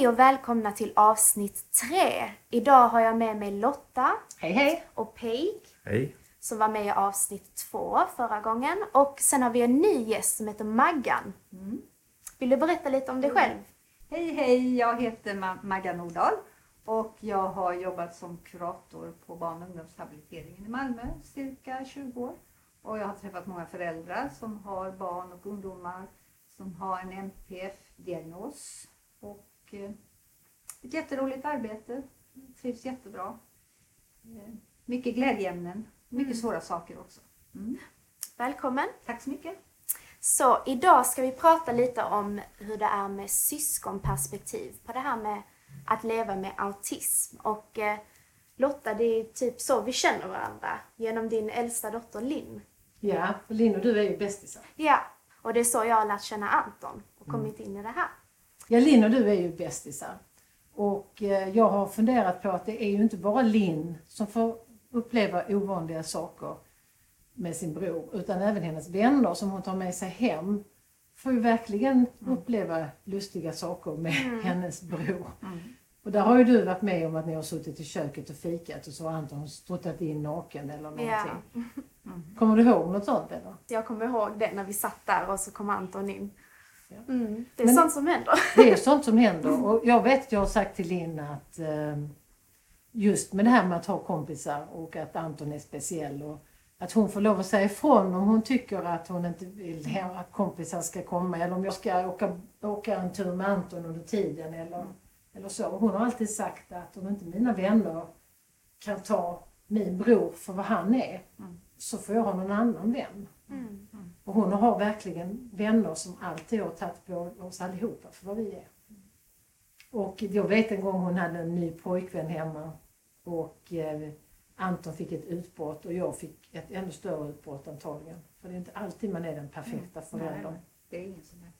Hej och välkomna till avsnitt tre. Idag har jag med mig Lotta Hej hej! och Peg Hej. som var med i avsnitt två förra gången. Och sen har vi en ny gäst som heter Maggan. Vill du berätta lite om dig själv? Hej hej, jag heter Ma- Magga Nordahl och jag har jobbat som kurator på barn och ungdomshabiliteringen i Malmö cirka 20 år. Och jag har träffat många föräldrar som har barn och ungdomar som har en NPF-diagnos. Och eh, ett jätteroligt arbete, trivs jättebra. Eh, mycket glädjeämnen, mycket svåra saker också. Mm. Välkommen! Tack så mycket. Så idag ska vi prata lite om hur det är med syskonperspektiv på det här med att leva med autism. Och eh, Lotta, det är typ så vi känner varandra genom din äldsta dotter Linn. Ja, Linn och du är ju bästisar. Ja, och det är så jag har lärt känna Anton och kommit in i det här. Ja, Linn och du är ju bästisar. Och eh, jag har funderat på att det är ju inte bara Linn som får uppleva ovanliga saker med sin bror, utan även hennes vänner som hon tar med sig hem får ju verkligen uppleva lustiga saker med hennes bror. Och där har ju du varit med om att ni har suttit i köket och fikat och så har Anton struttat in naken eller någonting. Ja. Kommer du ihåg något sånt eller? Jag kommer ihåg det när vi satt där och så kom Anton in. Mm, det är Men- sånt som händer. Det är sånt som händer. Och jag vet att jag har sagt till Linn att eh, just med det här med att ha kompisar och att Anton är speciell och att hon får lov att säga ifrån om hon tycker att hon inte vill att kompisar ska komma eller om jag ska åka, åka en tur med Anton under tiden eller, eller så. Och hon har alltid sagt att om inte mina vänner kan ta min bror för vad han är så får jag ha någon annan vän. Mm. Och hon har verkligen vänner som alltid har tagit på oss allihopa för vad vi är. Och jag vet en gång hon hade en ny pojkvän hemma och eh, Anton fick ett utbrott och jag fick ett ännu större utbrott antagligen. För det är inte alltid man är den perfekta föräldern. Nej, det är ingen som är.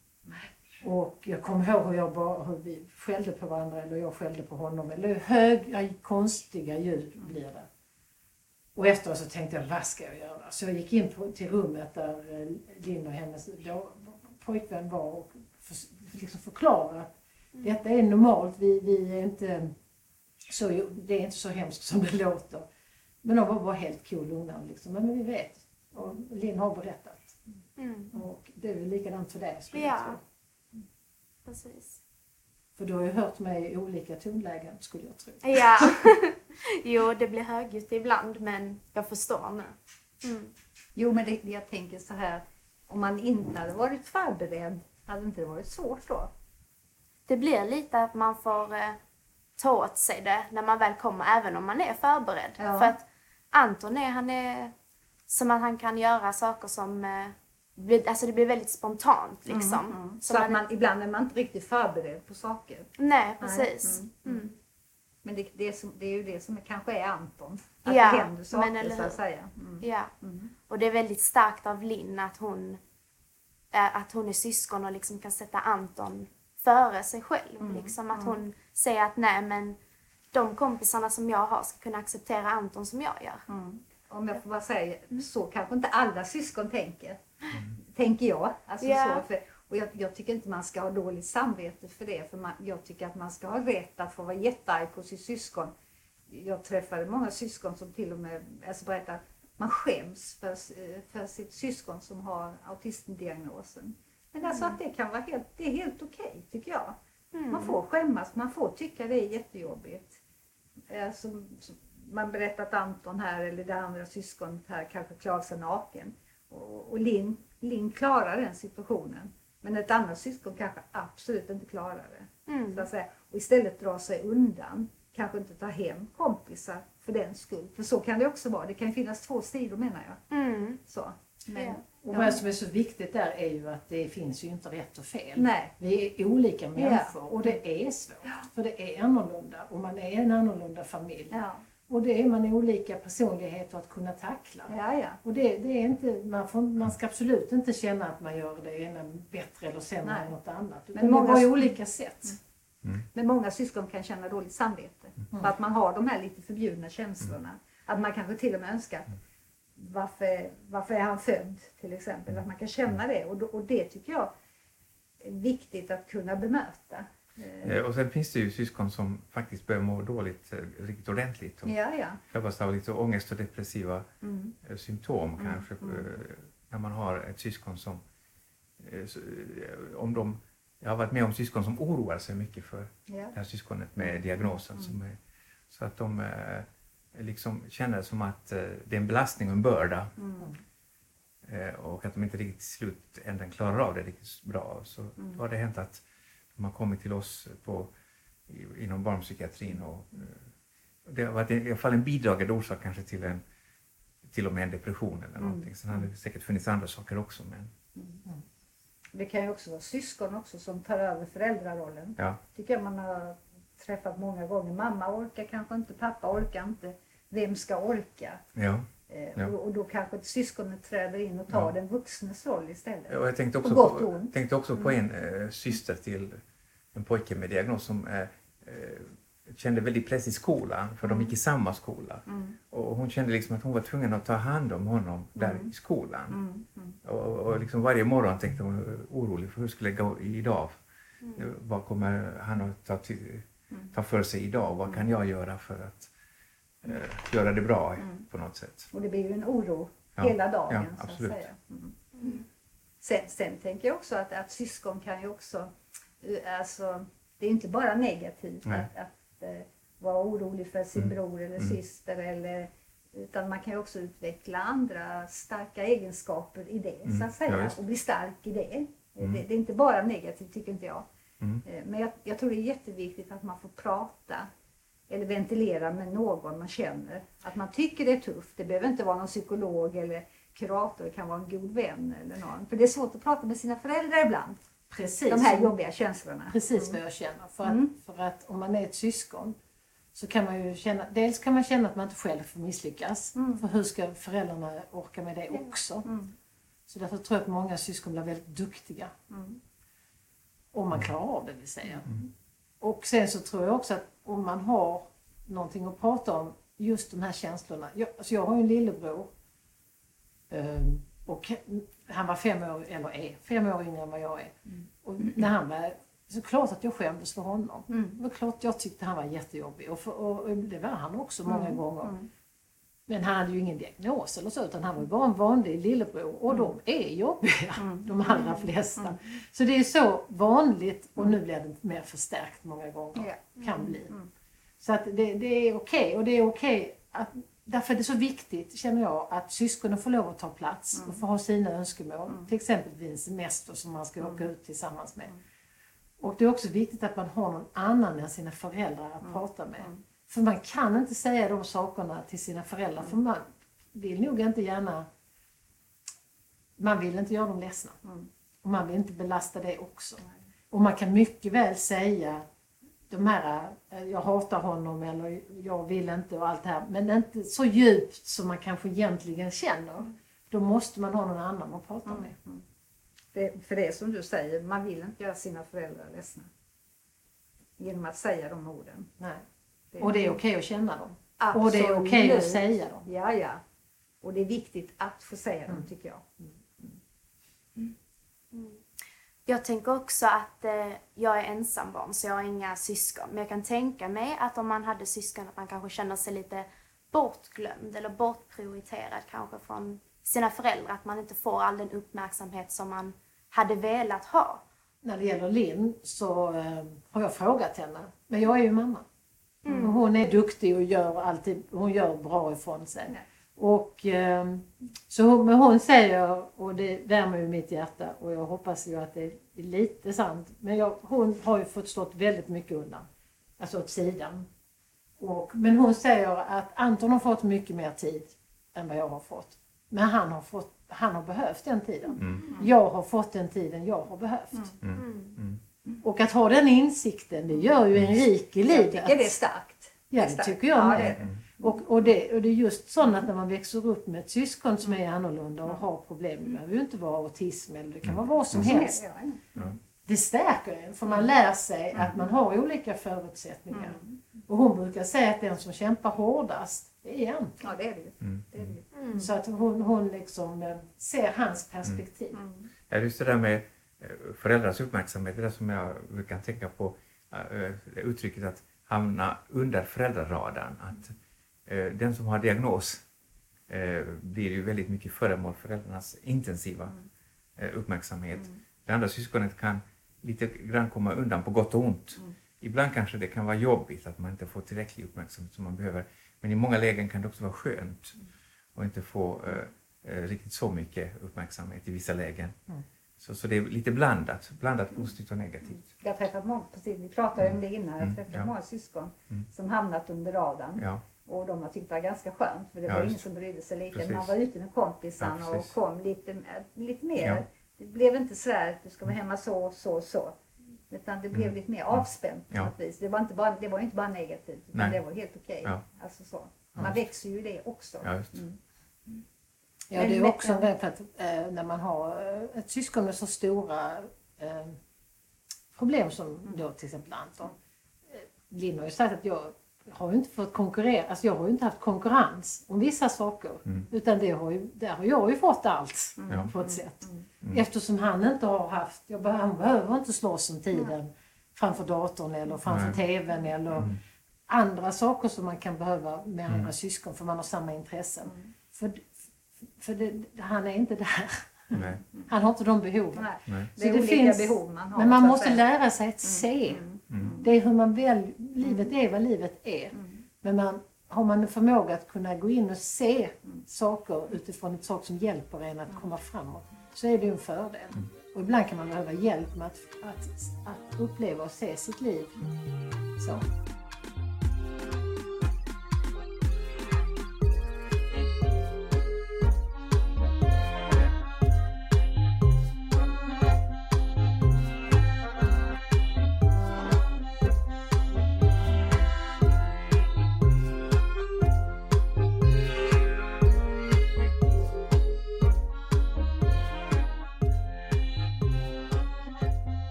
Och jag kommer ihåg hur, jag bara, hur vi skällde på varandra eller jag skällde på honom. Eller höga, konstiga ljud blir det. Och efteråt så tänkte jag, vad ska jag göra? Så jag gick in på, till rummet där eh, Linn och hennes då, pojkvän var och för, liksom förklara att detta är normalt. Vi, vi är inte så, det är inte så hemskt som det låter. Men de var bara helt cool lugna. Liksom. Men vi vet. Och Linn har berättat. Mm. Och det är väl likadant för dig skulle Ja. jag tro. Precis. För du har ju hört mig i olika tonlägen skulle jag tro. Ja, jo det blir högljutt ibland men jag förstår nu. Mm. Jo, men det, jag tänker så här. Om man inte hade varit förberedd, hade inte det varit svårt då? Det blir lite att man får eh, ta åt sig det när man väl kommer även om man är förberedd. Ja. För att Anton är, han är som att han kan göra saker som eh, alltså det blir väldigt spontant liksom. Mm. Som Så att man, ibland är man inte riktigt förberedd på saker. Nej, precis. Mm. Mm. Men det, det, är, som, det är ju det som kanske är Anton. Att Ja, det händer saker så att säga. Mm. Ja. Mm. Och det är väldigt starkt av Linn att hon eh, att hon är syskon och liksom kan sätta Anton före sig själv. Liksom att hon säger att nej men de kompisarna som jag har ska kunna acceptera Anton som jag gör. Mm. Om jag får bara säga, så kanske inte alla syskon tänker. Tänker jag. Alltså Ja. så, för, och jag, jag tycker inte man ska ha dåligt samvete för det. För man, jag tycker att man ska ha rätt att få vara jättearg på sitt syskon. Jag träffade många syskon som till och med alltså berättar att man skäms för, för sitt syskon som har autismdiagnosen. Men alltså att det kan vara helt, det är helt okej tycker jag. Man får skämmas, man får tycka det är jättejobbigt. Eh, som man berättar att Anton här eller det andra syskonet här kanske klarar sig naken. Och, och Linn, Linn klarar den situationen. Men ett annat syskon kanske absolut inte klarar det. Mm. Så att säga. Och istället dra sig undan. Kanske inte ta hem kompisar för den skull. För så kan det också vara. Det kan ju finnas två sidor menar jag. Mm. Så. Men, Ja. Och vad som är så viktigt där är ju att det finns ju inte rätt och fel. Nej. Vi är olika människor och det är svårt. För det är annorlunda och man är en annorlunda familj. Och det är man olika personligheter att kunna tackla. ja, ja. Och det, det är inte, man, får, man ska absolut inte känna att man gör det ena bättre eller sämre än något annat. Men det många- var ju olika sätt. Men många syskon kan känna dåligt samvete. För att man har de här lite förbjudna känslorna. Att man kanske till och med önskar varför, varför är han född till exempel. Att man kan känna det och, då, och det tycker jag är viktigt att kunna bemöta. Eh, Och sen finns det ju syskon som faktiskt börjar må dåligt eh, riktigt ordentligt och Ja, ja. drabbas av lite ångest och depressiva Mm. eh, symptom Mm, kanske. mm. När man har ett syskon som... Om de, jag har varit med om syskon som oroar sig mycket för ja. det här syskonet med diagnosen. Mm. Är, så att de liksom känner som att det är en belastning och en börda. Mm. Och att de inte riktigt i slutändan klarar av det riktigt bra. Så Mm. då har det hänt att de har kommit till oss på, inom barnpsykiatrin. Och, eh, det har varit i alla fall en bidragande orsak kanske till, en, till och med en depression eller Mm. någonting. Sen har det säkert funnits andra saker också. Men, Det kan ju också vara syskon också som tar över föräldrarollen. ja. tycker jag man har träffat många gånger. Mamma orkar kanske inte, pappa orkar inte. Vem ska orka? Ja. Eh, Ja. och, då kanske ett syskonet träder in och tar Ja. den vuxnes roll istället. Och jag tänkte också, På tänkte också på en eh, syster till en pojke med diagnos som eh, eh, kände väldigt press i skolan, för de gick i samma skola. Mm, Och hon kände liksom att hon var tvungen att ta hand om honom där Mm. i skolan. mm, mm. Och, och liksom varje morgon tänkte hon eh, orolig för hur skulle det gå idag? Eh, Vad kommer han att ta, till, Mm. ta för sig idag? Vad kan jag göra för att eh, göra det bra Mm. på något sätt? Och det blir ju en oro Ja, hela dagen. ja, så att absolut. säga. Mm. Sen, sen tänker jag också att, att syskon kan ju också, alltså, det är inte bara negativt Nej. att, att eh, vara orolig för sin Mm. bror eller Mm. syster eller utan man kan ju också utveckla andra starka egenskaper i det Mm, så att säga ja, och bli stark i det. Mm. det. Det är inte bara negativt tycker inte jag. Mm. Eh, Men jag, jag tror det är jätteviktigt att man får prata eller ventilera med någon man känner. Att man tycker det är tufft. Det behöver inte vara någon psykolog eller kurator. Det kan vara en god vän eller någon. För det är svårt att prata med sina föräldrar ibland. Precis. De här jobbiga känslorna. Precis vad jag känner. För att, Mm. för att om man är ett syskon så kan man ju känna, dels kan man känna att man inte själv får misslyckas. Mm. För hur ska föräldrarna orka med det också? Mm. Så därför tror jag att många syskon blir väldigt duktiga. Mm. Om man klarar av det vill säga. Mm. Och sen så tror jag också att om man har någonting att prata om, just de här känslorna. Jag, alltså jag har ju en lillebror. ehm, Och han var fem år, eller är fem år yngre än vad jag är. Mm. Och när han var, så klart att jag skämdes för honom. Mm. Det var klart jag tyckte han var jättejobbig och, för, och det var han också många Mm. gånger. Mm. Men han hade ju ingen diagnos eller så utan han var bara en vanlig lillebror och de är jobbiga, Mm. de allra flesta. Så det är så vanligt och nu blir det mer förstärkt många gånger. Kan bli. Mm. Så att det, det är okej och det är okej att Därför är det så viktigt, känner jag, att syskonen får lov att ta plats och få ha sina önskemål. Till exempel vid en semester som man ska åka ut tillsammans med. Och det är också viktigt att man har någon annan än sina föräldrar att prata med. För man kan inte säga de sakerna till sina föräldrar för man vill nog inte gärna... Man vill inte göra dem ledsna. Mm. Och man vill inte belasta det också. Och man kan mycket väl säga de här, eh, jag hatar honom eller jag vill inte och allt det här. Men inte så djupt som man kanske egentligen känner. Då måste man ha någon annan att prata med. Det, för det är som du säger, man vill inte göra sina föräldrar ledsna. Genom att säga de orden. Nej. Och det är okej att känna dem. Absolut. Och det är okej att säga dem. Ja, ja. Och det är viktigt att få säga dem tycker jag. Jag tänker också att eh, jag är ensambarn så jag har inga syskon. Men jag kan tänka mig att om man hade syskon att man kanske känner sig lite bortglömd eller bortprioriterad kanske från sina föräldrar. Att man inte får all den uppmärksamhet som man hade velat ha. När det gäller Linn så eh, har jag frågat henne. Men jag är ju mamma. Och hon är duktig och gör alltid, hon gör bra ifrån sig. Nej. Och eh, så hon, men hon säger, och det värmer ju mitt hjärta och jag hoppas ju att det är lite sant. Men jag, hon har ju fått stått väldigt mycket undan. Alltså åt sidan. Och, men hon säger att Anton har fått mycket mer tid än vad jag har fått. Men han har, fått, han har behövt den tiden. Mm. Jag har fått den tiden jag har behövt. Mm. Mm. Och att ha den insikten, det gör ju en rik i Jag livet. tycker det är starkt. Ja, är det starkt. tycker jag ja, med. är det. Och, och, det, och det är just sånt att när man växer upp med ett syskon som är annorlunda och har problem, det behöver ju inte vara autism eller det kan vara vad som helst. Ja, ja. Det stärker en för man lär sig att man har olika förutsättningar. Och hon brukar säga att den som kämpar hårdast, det är Anton. ja, det är det. Mm. Det är det ju. Så att hon, hon liksom eh, ser hans perspektiv. Ja, just det där med eh, föräldrars uppmärksamhet, det är det som jag brukar tänka på, eh, uttrycket att hamna under föräldraradarn. Att den som har diagnos eh, blir ju väldigt mycket föremål för föräldrarnas intensiva eh, uppmärksamhet. Det andra syskonet kan lite grann komma undan på gott och ont. Ibland kanske det kan vara jobbigt att man inte får tillräcklig uppmärksamhet som man behöver. Men i många lägen kan det också vara skönt att inte få eh, eh, riktigt så mycket uppmärksamhet i vissa lägen. Så, så det är lite blandat, blandat positivt och negativt. Jag träffat många, precis, vi pratade om det innan, jag Mm, träffat ja. många syskon Mm. som hamnat under radarn. Ja, Och de har tyckt det var ganska skönt för det Ja, var ingen som brydde sig lika. Precis. Man var ute med kompisarna Ja, och kom lite, lite mer. Ja. Det blev inte så där att du ska vara hemma så, så, så. Utan det blev Mm. lite mer avspänt på Ja. något vis. Det var inte bara, det var inte bara negativt utan Nej. det var helt okej. Ja. Alltså så. Ja, Man växer ju i det också. ja just. Mm. Ja, det är också en grej för att eh, när man har eh, ett syskon med så stora eh, problem som då till exempel Anton. Eh, Linn har ju sagt att jag har ju inte fått konkurrera, alltså jag har ju inte haft konkurrens om vissa saker. Mm. Utan det har ju, där har jag ju fått allt Ja. på ett sätt. Mm. Eftersom han inte har haft, jag han behöver inte slåss om tiden framför datorn eller framför Nej. tvn eller Mm. andra saker som man kan behöva med andra Mm. syskon för man har samma intressen. För, för det, han är inte där. Nej, Han har inte de behoven. Nej. nej. Det är Så det olika finns- behov man har. Men man så måste lära sig att se. Mm. Det är hur man väl, livet är vad livet är. Men man, har man en förmåga att kunna gå in och se saker utifrån ett sak som hjälper en att komma framåt så är det en fördel. Och ibland kan man behöva hjälp med att, att, att uppleva och se sitt liv. Så.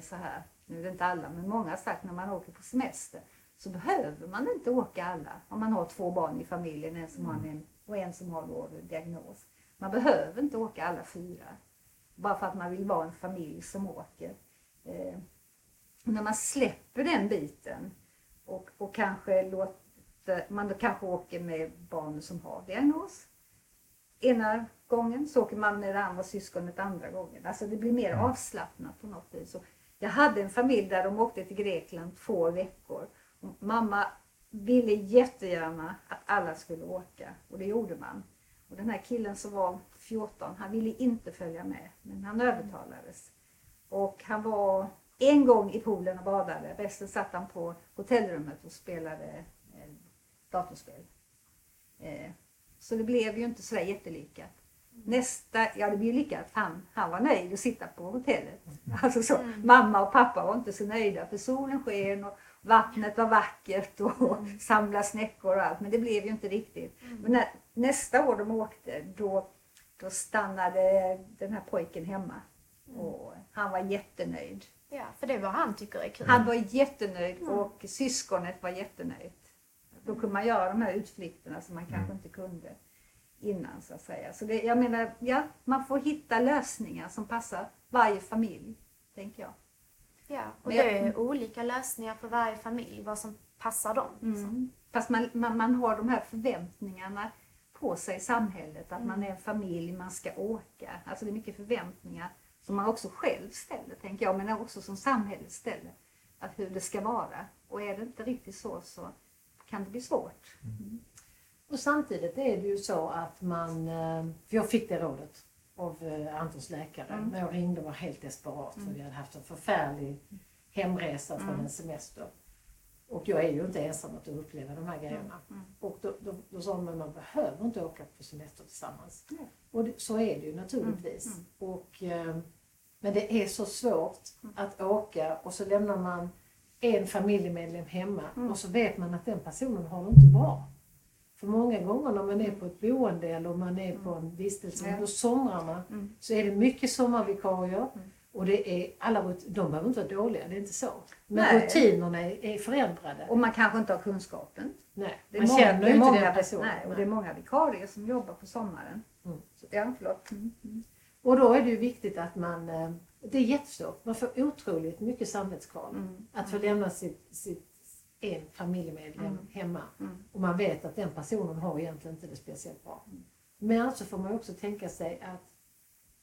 Mig så här, nu är det inte alla, men många har sagt när man åker på semester så behöver man inte åka alla. Om man har två barn i familjen, en som har en och en som har då diagnos. Man behöver inte åka alla fyra. Bara för att man vill vara en familj som åker. Eh, när man släpper den biten och, och kanske låter, man då kanske åker med barn som har diagnos ena gången, så åker man med det andra syskonet andra gången. Alltså det blir mer avslappnat på något vis. Och jag hade en familj där de åkte till Grekland två veckor. Mamma ville jättegärna att alla skulle åka och det gjorde man. Och den här killen som var 14, han ville inte följa med, men han övertalades. Och han var en gång i poolen och badade, resten satt han på hotellrummet och spelade eh, datorspel. Eh, så det blev ju inte sådär jättelyckat. Nästa, ja det blev ju lyckat. Han, han var nöjd att sitta på hotellet. Alltså så, Mamma och pappa var inte så nöjda för solen sken och, vattnet var vackert och samla snäckor och allt. Men det blev ju inte riktigt. Men när, nästa år de åkte då, då stannade den här pojken hemma. Och han var jättenöjd. Ja, för det vad han tycker är kul. Han var jättenöjd och syskonet var jättenöjt. Då kunde man göra de här utflykterna som man kanske inte kunde innan så att säga. Så det, jag menar, ja, man får hitta lösningar som passar varje familj, tänker jag. Ja, och Men det jag- är olika lösningar för varje familj, vad som passar dem. Liksom. Mm. Fast man, man, man har de här förväntningarna på sig i samhället, att man är en familj, man ska åka. Alltså det är mycket förväntningar som man också själv ställer, tänker jag, men också som samhället ställer. Att hur det ska vara. Och är det inte riktigt så så kan det bli svårt. Och samtidigt är det ju så att man, eh, för jag fick det rådet av eh, Antons läkare Mm. när jag ringde och var helt desperat för vi hade haft en förfärlig hemresa från Mm. en semester. Och jag är ju inte ensam att uppleva de här grejerna. Mm. Och då, då, då sa de att man behöver inte åka på semester tillsammans. Nej. Och det, så är det ju naturligtvis. Mm. Och, eh, men det är så svårt Mm. att åka och så lämnar man en familjemedlem hemma Mm. och så vet man att den personen har det inte bra. För många gånger när man är på ett boende eller man är på en vistelse Ja. under somrarna Mm. så är det mycket sommarvikarier Mm. och det är alla, de behöver inte vara dåliga, det är inte så. Men Nej. rutinerna är, är förändrade. Och man kanske inte har kunskapen. Nej, Det är man många, känner ju inte många, den personen. Nej, och det är många vikarier som jobbar på sommaren. Mm. Så, ja, förlåt. Mm. Mm. Och då är det ju viktigt att man, eh, det är jättestort, man får otroligt mycket samvetskval. Mm. Att få lämna sitt, sitt en familjemedlem Mm. hemma Mm. och man vet att den personen har egentligen inte det speciellt bra. Men så får man också tänka sig att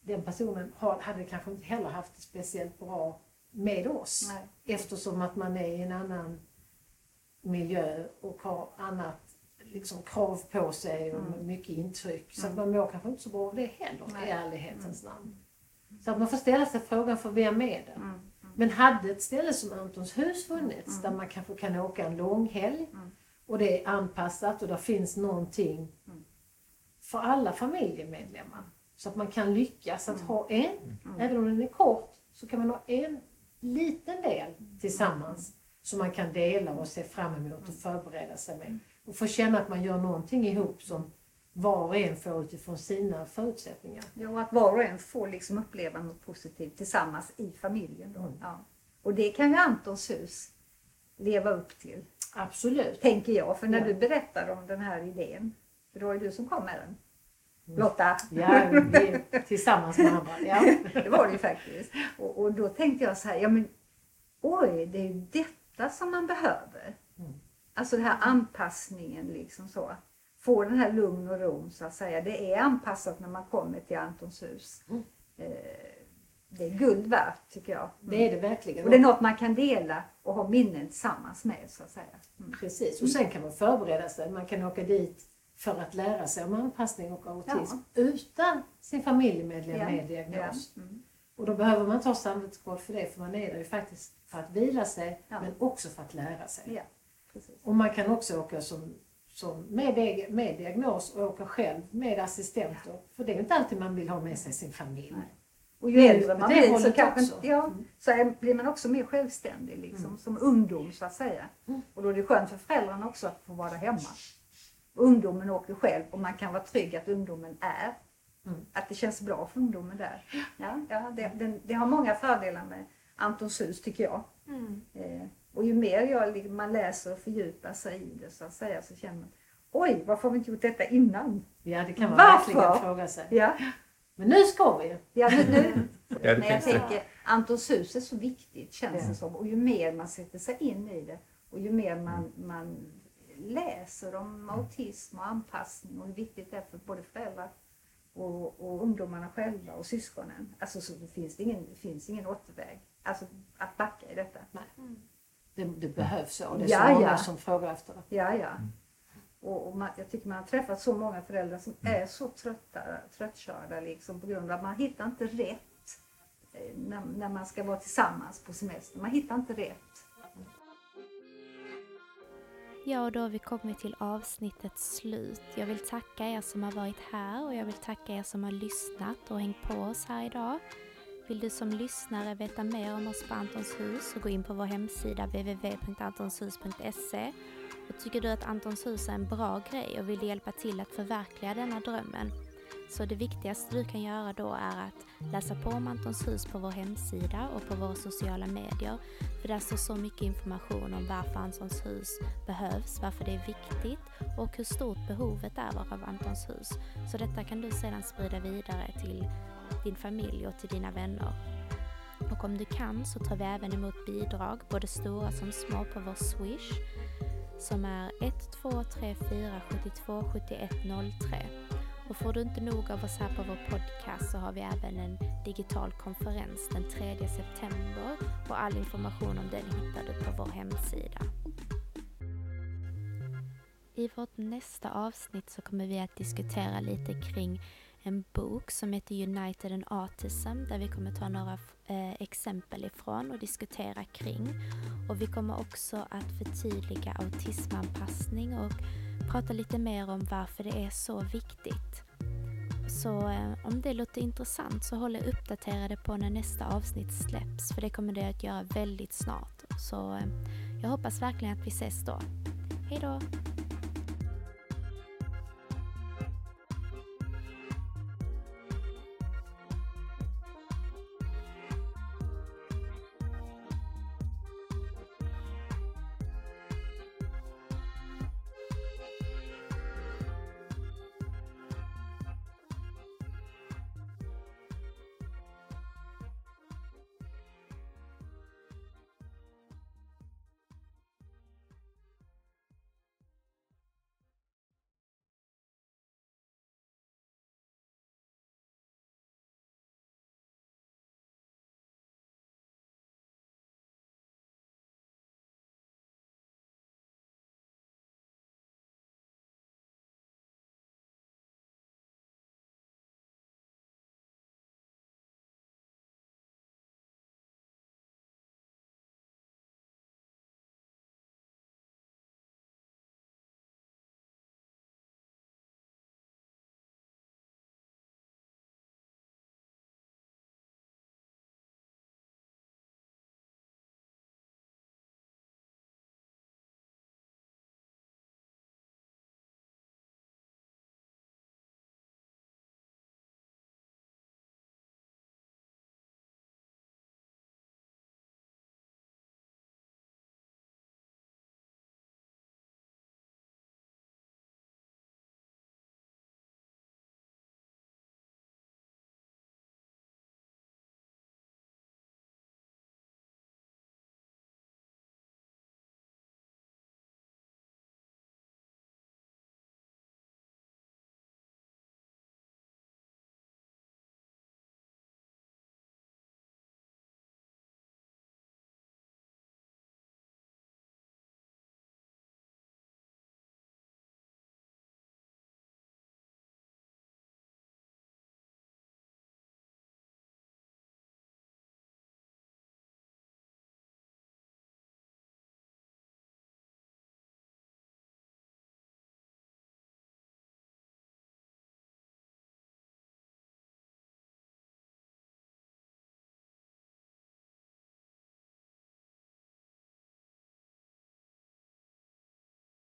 den personen har, hade kanske inte heller haft det speciellt bra med oss. Nej. Eftersom att man är i en annan miljö och har annat liksom, krav på sig och Mm. mycket intryck. Så att Mm. man mår kanske inte så bra av det heller Nej. i ärlighetens namn. Så att man får ställa sig frågan för vem är det? Men hade ett ställe som Antons hus funnits Mm. där man kanske kan åka en långhelg Mm. och det är anpassat och där finns någonting Mm. för alla familjemedlemmar. Så att man kan lyckas att ha en, även om den är kort, så kan man ha en liten del tillsammans som man kan dela och se fram emot och förbereda sig med. Och få känna att man gör någonting ihop som var och en får utifrån sina förutsättningar. Ja, och att var och en får liksom uppleva något positivt tillsammans i familjen. Då. Mm. Ja. Och det kan ju Antons hus leva upp till, Absolut. tänker jag. För när Ja. du berättar om den här idén, för det var ju du som kom med den. Mm. Lotta, Ja, vi, tillsammans med andra. Ja. det var det ju faktiskt. Och, och då tänkte jag så här, ja men oj, det är ju detta som man behöver. Mm. Alltså den här anpassningen liksom så. Få den här lugn och ron så att säga. Det är anpassat när man kommer till Antons hus. Mm. Eh, det är guld värt tycker jag. Det är det verkligen. Och det är något man kan dela och ha minnen tillsammans med så att säga. Mm. Precis, och sen kan man förbereda sig. Man kan åka dit för att lära sig om anpassning och autism utan sin familjemedlem Ja. med diagnos. Ja. Mm. Och då behöver man ta samvetskval för det, för man är där ju faktiskt för att vila sig, Ja. men också för att lära sig. Ja. Och man kan också åka som, som med, med diagnos och åka själv med assistenter. För det är inte alltid man vill ha med sig sin familj. Nej. Och ju äldre man blir så, kanske, ja, Mm. så är, blir man också mer självständig liksom, Mm. som ungdom så att säga. Mm. Och då är det skönt för föräldrarna också att få vara hemma. Ungdomen åker själv och man kan vara trygg att ungdomen är. Mm. Att det känns bra för ungdomen där. Ja, ja, det, det, det har många fördelar med Antons hus tycker jag. Mm. Eh, och ju mer jag, liksom, man läser och fördjupar sig i det så att säga så känner man Oj, varför har vi inte gjort detta innan? Ja, det kan man Varför? verkligen fråga sig. Ja, Men nu ska vi! ja nu, nu. Ja, det Men jag tänker, Antons hus är så viktigt känns Ja. det som. Och ju mer man sätter sig in i det och ju mer man, man läser om autism och anpassning och hur viktigt det är för både föräldrar och, och ungdomarna själva och syskonen. Alltså så det finns det ingen, det finns ingen återväg. Alltså att backa i detta. Mm. Det, det behövs så. Det är Ja, så många ja. som frågar efter det. Ja, ja. Och, och man, jag tycker man har träffat så många föräldrar som är så trötta, tröttkörda liksom på grund av att man hittar inte rätt eh, när, när man ska vara tillsammans på semester. Man hittar inte rätt. Ja, och då har vi kommit till avsnittets slut. Jag vill tacka er som har varit här och jag vill tacka er som har lyssnat och hängt på oss här idag. Vill du som lyssnare veta mer om oss på Antons hus så gå in på vår hemsida www.antonshus.se och tycker du att Antons hus är en bra grej och vill hjälpa till att förverkliga denna drömmen så det viktigaste du kan göra då är att läsa på om Antons hus på vår hemsida och på våra sociala medier. För där står så mycket information om varför Antons hus behövs, varför det är viktigt och hur stort behovet är av Antons hus. Så detta kan du sedan sprida vidare till din familj och till dina vänner. Och om du kan så tar vi även emot bidrag, både stora som små, på vår Swish som är 1234 72 71 03. Och får du inte nog av oss här på vår podcast så har vi även en digital konferens den 3 september och all information om den hittar du på vår hemsida. I vårt nästa avsnitt så kommer vi att diskutera lite kring en bok som heter United and Autism där vi kommer ta några eh, exempel ifrån och diskutera kring. Och vi kommer också att förtydliga autismanpassning och prata lite mer om varför det är så viktigt. Så eh, om det låter intressant så håll er uppdaterade på när nästa avsnitt släpps för det kommer det att göra väldigt snart. Så eh, jag hoppas verkligen att vi ses då. Hejdå!